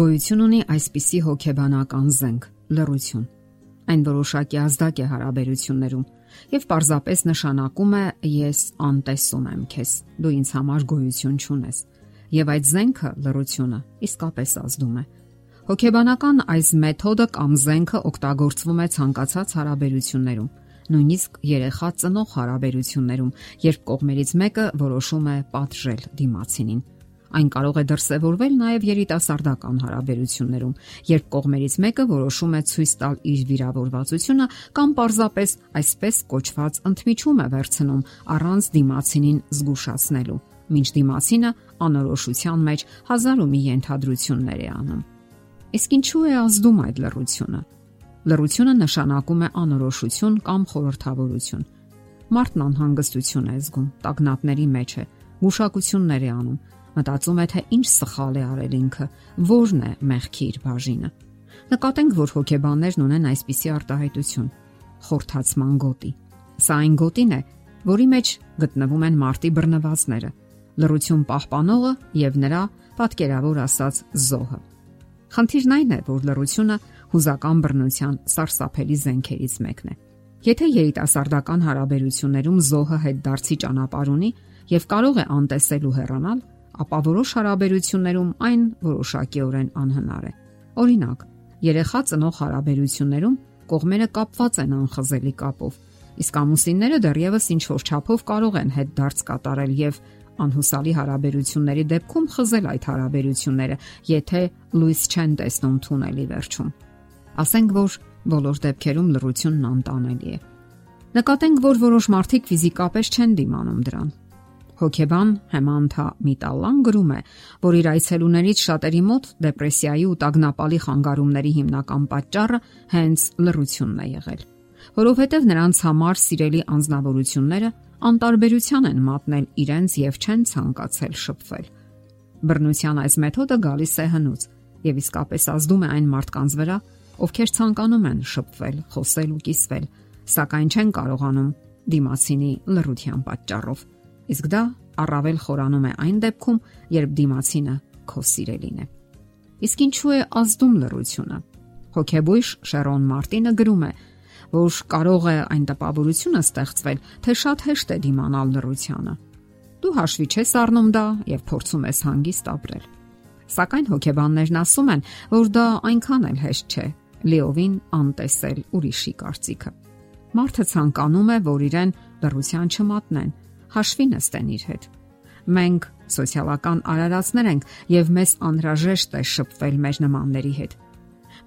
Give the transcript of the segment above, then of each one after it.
Գոյություն ունի այսպիսի հոգեբանական զենք՝ լռություն։ Այն որոշակի ազդակ է հարաբերություններում եւ պարզապես նշանակում է ես անտեսում եմ քեզ։ Դու ինձ համար գոյություն չունես։ Եվ այդ զենքը լռությունը իսկապես ազդում է։ Հոգեբանական այս մեթոդը կամ զենքը օգտագործվում է ցանկացած հարաբերություններում, նույնիսկ երեխա ծնող հարաբերություններում, երբ կողմերից մեկը որոշում է պատժել դիմացինին Այն կարող է դրսևորվել նաև երիտասարդական հարաբերություններում, երբ կողմերից մեկը որոշում է ցույց տալ իր վիրավորվածությունը կամ պարզապես այսպես կոչված ընդմիջում է վերցնում առանց դիմացինին զգուշացնելու, ինչ դիմացինը անորոշության մեջ հազար ու մի ենթադրություններ է անում։ Իսկ ինչու է ազդում այդ լռությունը։ Լռությունը նշանակում է անորոշություն կամ խորհրդավորություն։ Մարդն անհանգստություն է զգում, տագնապների մեջ է, գուշակություններ է անում, Մտածում է թե ինչ սխալ է արել ինքը, որն է մեղքի իր բաժինը։ Նկատենք, որ հոգեբաններն ունեն այսպիսի արտահայտություն՝ խորթացման գոտի։ Սա այն գոտին է, որի մեջ գտնվում են մարտի բռնվածները, լրություն պահպանողը եւ նրա պատկերավոր ասած զոհը։ Խնդիրն այն է, որ լրությունը հուզական բռնության սարսափելի զենքերից մեկն է։ Եթե երիտասարդական հարաբերություններում զոհը հետ դարձի ճանապարհ ունի եւ կարող է անտեսել ու հեռանալ, ապա որոշ հարաբերություններում այն որոշակիորեն անհնար է։ Օրինակ, երեխա ծնող հարաբերություններում կողմերը կապված են անխզելի կապով, իսկ ամուսինները դեռևս ինչ որ չափով կարող են հետ դարձ կատարել եւ անհուսալի հարաբերությունների դեպքում խզել այդ հարաբերությունները, եթե լույս չեն տեսնում թունելի վերջում։ Ասենք որ բոլոր դեպքերում լրությունն անտանելի է։ Նկատենք, որ որոշ մարդիկ ֆիզիկապես չեն դիմանում դրան, Հոգեբան Հեմանթա Միտալան գրում է, որ իր այցելուներից շատերի մոտ դեպրեսիայի ու տագնապալի խանգարումների հիմնական պատճառը հենց լռությունն է եղել, որովհետև նրանց համար սիրելի անznավորությունները անտարբերության են մատնել իրենց եւ չեն ցանկացել շփվել։ Բռնության այս մեթոդը գալիս է հնուց եւ իսկապես ազդում է այն մարդկանց վրա, ովքեր ցանկանում են շփվել, խոսել ու կիսվել, սակայն չեն կարողանում դիմացինի լռության պատճառով իսկ դա առավել խորանում է այն դեպքում, երբ դիմացինը քո սիրելին է։ Իսկ ինչու է ազդում լռությունը։ Հոգեբույժ Շերոն Մարտինը գրում է, որ կարող է այն տպավորությունը ստեղծվել, թե շատ հեշտ է դիմանալ լռությանը։ Դու հաշվի չես առնում դա եւ փորձում ես հանգիստ ապրել։ Սակայն հոգեբաններն ասում են, որ դա այնքան էլ հեշտ չէ՝ լիովին անտեսել ուրիշի կարծիքը։ Մարդը ցանկանում է, որ իրեն լռության չմատնեն, հաշվի նստեն իր հետ։ Մենք սոցիալական արարածներ ենք եւ մեզ անհրաժեշտ է շփվել մեր նմանների հետ։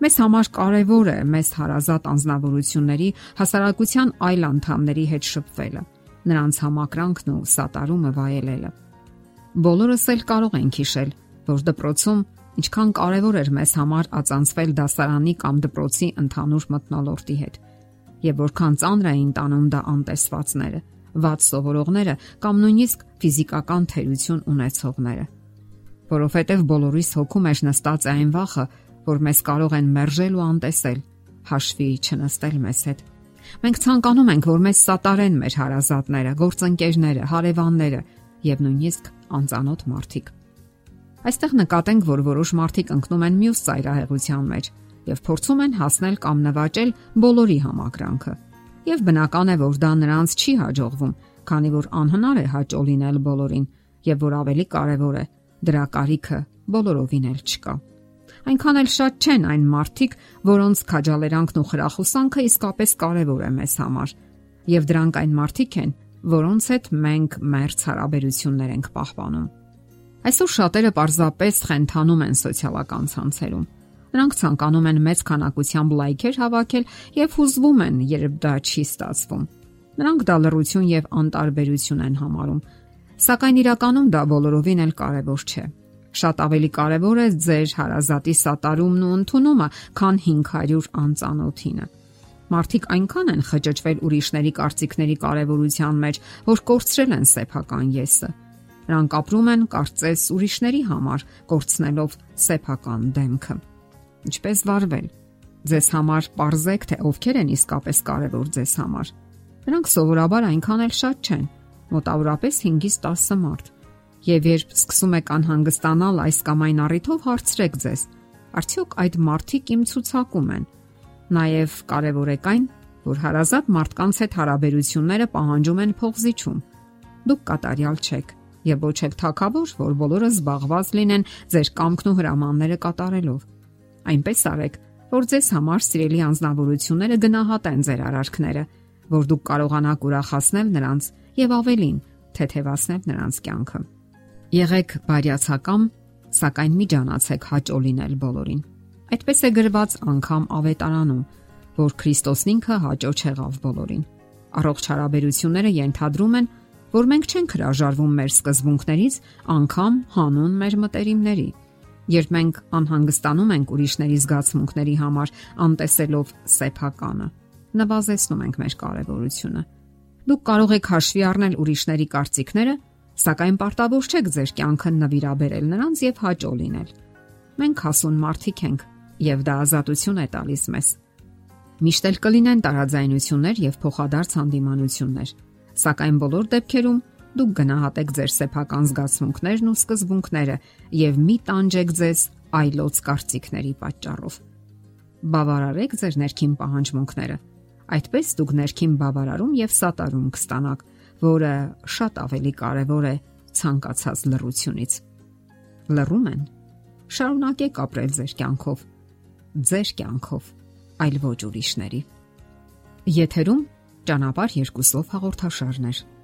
Մեզ համար կարևոր է մեզ հարազատ անznավորությունների հասարակության այլ անդամների հետ շփվելը, նրանց համակրանքն ու սատարումը վայելելը։ Բոլորս էլ կարող ենք հիշել, որ դպրոցում ինչքան կարևոր էր մեզ համար ածանցվել դասարանի կամ դպրոցի ընդհանուր մտնոլորտի հետ, եւ որքան ծանր էին տանում դա անտեսվածները վատ սովորողները կամ նույնիսկ ֆիզիկական թերություն ունեցողները։ Որովհետև բոլորիս հոգում է նստած այն վախը, որ մեզ կարող են մերժել ու անտեսել, հաշվի չնստել մեզ հետ։ Մենք ցանկանում ենք, որ մեզ սատարեն մեր հարազատները, գործընկերները, հարևանները եւ նույնիսկ անծանոթ մարդիկ։ Այստեղ նկատենք, որ որոշ մարդիկ ընկնում են մյուս ծայրահեղության մեջ եւ փորձում են հասնել կամ նվաճել բոլորի համակրանքը Եվ բնական է, որ դա նրանց չի հաջողվում, քանի որ անհնար է հաճո լինել բոլորին, եւ որ ավելի կարեւոր է, դրա կարիքը բոլորովին էլ չկա։ Այնքան էլ շատ չեն այն մարդիկ, որոնց քաջալերանքն ու խրախուսանքը իսկապես կարևոր է մեզ համար, եւ դրանք այն մարդիկ են, որոնց հետ մենք մերց հարաբերություններ ենք պահպանում։ Այսօր շատերը պարզապես խենթանում են սոցիալական ցանցերում Նրանք ցանկանում են մեծ քանակությամբ լայքեր հավաքել եւ հուզվում են, երբ դա չի ստացվում։ Նրանք դա լռություն եւ անտարբերություն են համարում։ Սակայն իրականում դա բոլորովին էլ կարևոր չէ։ Շատ ավելի կարևոր է ձեր հարազատի սատարումն ու ընդունումը, քան 500 անծանոթինը։ Մարդիկ այնքան են խճճվել ուրիշների կարծիքների կարևորության մեջ, որ կորցրել են սեփական եսը։ Նրանք ապրում են կարծես ուրիշների համար, կորցնելով սեփական դեմքը ինչպես վարվել։ Ձեզ համար parzեք թե ովքեր են իսկապես կարևոր ձեզ համար։ Նրանք սովորաբար այնքան էլ շատ չեն, մոտավորապես 5-ից 10 մարդ։ Եվ երբ սկսում եք անհանգստանալ այս կամ այն առիթով հարցրեք ձեզ. Արդյոք այդ մարդիկ իմ ցուցակում են։ Նաև կարևոր է կայն, որ հարազատ մարդկանց հետ հարաբերությունները պահանջում են փողզիչում։ Դուք կատարյալ չեք եւ ոչ էլ թակավոր, որ բոլորը զբաղված լինեն ձեր կամքն ու հրամանները կատարելով։ Այնպես արեք, որ ձեզ համար սիրելի անznավորությունները գնահատեն ձեր արարքները, որ դուք կարողանաք ուրախացնել նրանց եւ ավելին, թեթևացնել նրանց կյանքը։ Եղեք բարյացակամ, սակայն մի ջանացեք հաճո լինել բոլորին։ Այդպես է գրված անգամ ավետարանում, որ Քրիստոսն ինքը հաճո չեղավ բոլորին։ Առողջ հարաբերությունները ենթադրում են, որ մենք չենք հրաժարվում մեր սկզբունքներից, անգամ հանուն մեր մտերիմների։ Երբ մենք անհանգստանում ենք ուրիշների զգացմունքների համար, անտեսելով սեփականը, նվազեցնում ենք մեր կարևորությունը։ Դուք կարող եք հաշվի առնել ուրիշների կարծիքները, սակայն պարտավոր չեք ձեր կյանքը նվիրաբերել նրանց եւ հաճո լինել։ Մենք հասուն մարդիկ ենք, եւ դա ազատություն է տալիս մեզ։ Միշտ էլ կլինեն տարաձայնություններ եւ փոխադարձ հանդիմանություններ, սակայն բոլոր դեպքերում դուք գնահատեք ձեր սեփական զգացմունքներն ու սկզբունքները եւ մի տանջեք ձեզ այլոց կարծիքների պատճառով։ Բավարարեք ձեր ներքին պահանջմունքները։ Այդպես դուք ներքին բավարարում եւ սատարում կստանաք, որը շատ ավելի կարեւոր է ցանկացած լռությունից։ Լռում են։ Շարունակեք ապրել ձեր կյանքով։ Ձեր կյանքով, այլ ոչ ուրիշների։ Եթերում ճանապարհ երկուսով հաղորդաշարներ։